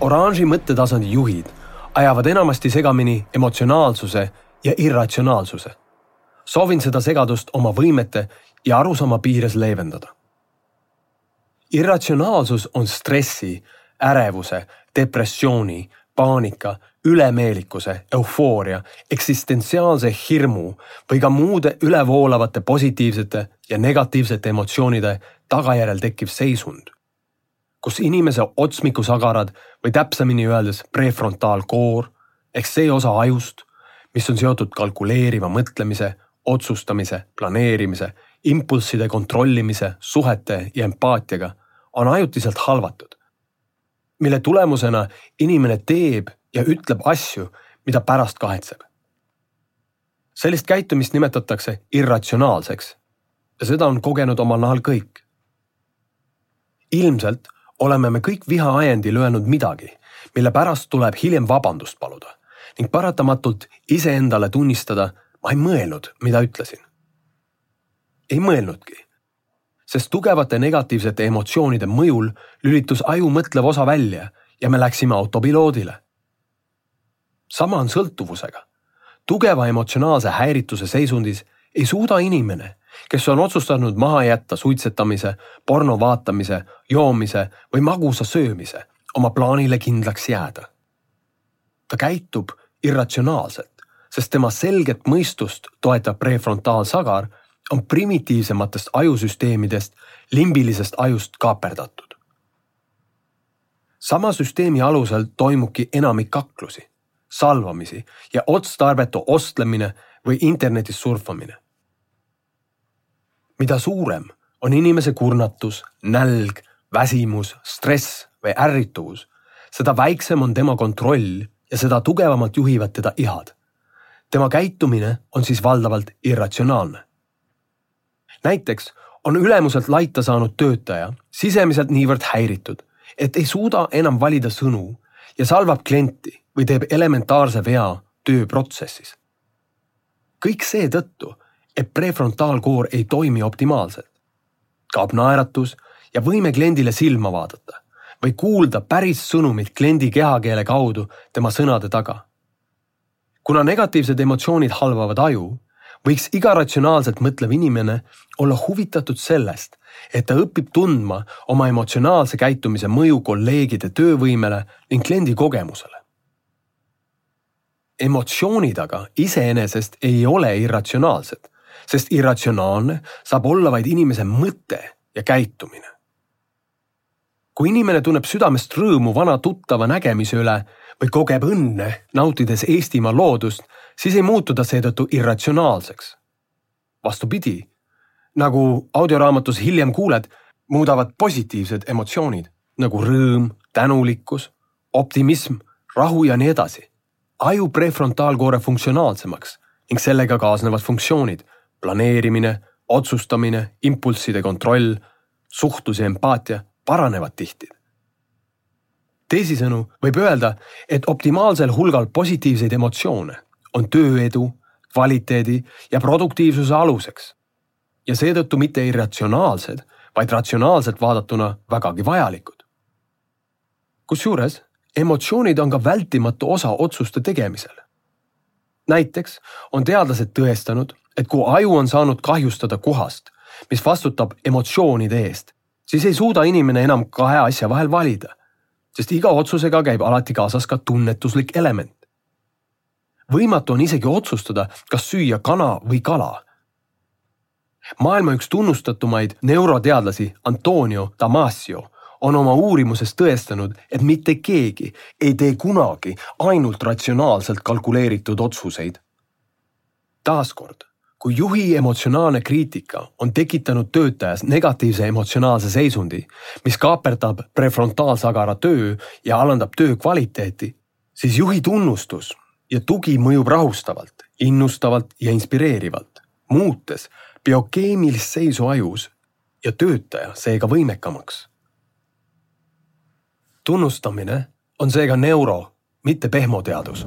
oranži mõttetasandi juhid ajavad enamasti segamini emotsionaalsuse ja irratsionaalsuse. soovin seda segadust oma võimete ja arusaama piires leevendada. irratsionaalsus on stressi, ärevuse, depressiooni, paanika, ülemeelikuse, eufooria, eksistentsiaalse hirmu või ka muude ülevoolavate positiivsete ja negatiivsete emotsioonide tagajärjel tekkiv seisund, kus inimese otsmikusagarad või täpsemini öeldes prefrontaalkoor ehk see osa ajust, mis on seotud kalkuleeriva mõtlemise, otsustamise, planeerimise, impulsside kontrollimise, suhete ja empaatiaga, on ajutiselt halvatud mille tulemusena inimene teeb ja ütleb asju, mida pärast kahetseb. sellist käitumist nimetatakse irratsionaalseks ja seda on kogenud omal nahal kõik. ilmselt oleme me kõik vihaajendil öelnud midagi, mille pärast tuleb hiljem vabandust paluda ning paratamatult iseendale tunnistada, ma ei mõelnud, mida ütlesin. ei mõelnudki sest tugevate negatiivsete emotsioonide mõjul lülitus aju mõtlev osa välja ja me läksime autopiloodile. sama on sõltuvusega. tugeva emotsionaalse häirituse seisundis ei suuda inimene, kes on otsustanud maha jätta suitsetamise, porno vaatamise, joomise või magusa söömise, oma plaanile kindlaks jääda. ta käitub irratsionaalselt, sest tema selget mõistust toetav prefrontaalsagar on primitiivsematest ajusüsteemidest limbilisest ajust kaaperdatud. sama süsteemi alusel toimubki enamik kaklusi, salvamisi ja otstarbetu ostlemine või internetis surfamine. Mida suurem on inimese kurnatus, nälg, väsimus, stress või ärrituvus, seda väiksem on tema kontroll ja seda tugevamalt juhivad teda ihad. tema käitumine on siis valdavalt irratsionaalne näiteks on ülemuselt laita saanud töötaja sisemiselt niivõrd häiritud, et ei suuda enam valida sõnu ja salvab klienti või teeb elementaarse vea tööprotsessis. kõik seetõttu, et prefrontaalkoor ei toimi optimaalselt. kaob naeratus ja võime kliendile silma vaadata või kuulda päris sõnumit kliendi kehakeele kaudu tema sõnade taga. kuna negatiivsed emotsioonid halvavad aju võiks iga ratsionaalselt mõtlev inimene olla huvitatud sellest, et ta õpib tundma oma emotsionaalse käitumise mõju kolleegide töövõimele ning kliendi kogemusele. emotsioonid aga iseenesest ei ole irratsionaalsed, sest irratsionaalne saab olla vaid inimese mõte ja käitumine. kui inimene tunneb südamest rõõmu vana tuttava nägemise üle või kogeb õnne, nautides Eestimaa loodust, siis ei muutu ta seetõttu irratsionaalseks. vastupidi, nagu audioraamatus hiljem kuuled, muudavad positiivsed emotsioonid nagu rõõm, tänulikkus, optimism, rahu ja nii edasi. aju prefrontaalkoore funktsionaalsemaks ning sellega kaasnevad funktsioonid, planeerimine, otsustamine, impulsside kontroll, suhtlus ja empaatia paranevad tihti teisisõnu võib öelda, et optimaalsel hulgal positiivseid emotsioone on tööedu, kvaliteedi ja produktiivsuse aluseks. ja seetõttu mitte irratsionaalsed, vaid ratsionaalselt vaadatuna vägagi vajalikud. kusjuures emotsioonid on ka vältimatu osa otsuste tegemisel. näiteks on teadlased tõestanud, et kui aju on saanud kahjustada kohast, mis vastutab emotsioonide eest, siis ei suuda inimene enam kahe asja vahel valida sest iga otsusega käib alati kaasas ka tunnetuslik element. võimatu on isegi otsustada, kas süüa kana või kala. maailma üks tunnustatumaid neuroteadlasi Antonio Damasio on oma uurimuses tõestanud, et mitte keegi ei tee kunagi ainult ratsionaalselt kalkuleeritud otsuseid. taaskord kui juhi emotsionaalne kriitika on tekitanud töötajas negatiivse emotsionaalse seisundi, mis kaaperdab prefrontaalsagara töö ja alandab töö kvaliteeti, siis juhi tunnustus ja tugi mõjub rahustavalt, innustavalt ja inspireerivalt, muutes biokeemilist seisu ajus ja töötaja seega võimekamaks. tunnustamine on seega neuro, mitte pehmoteadus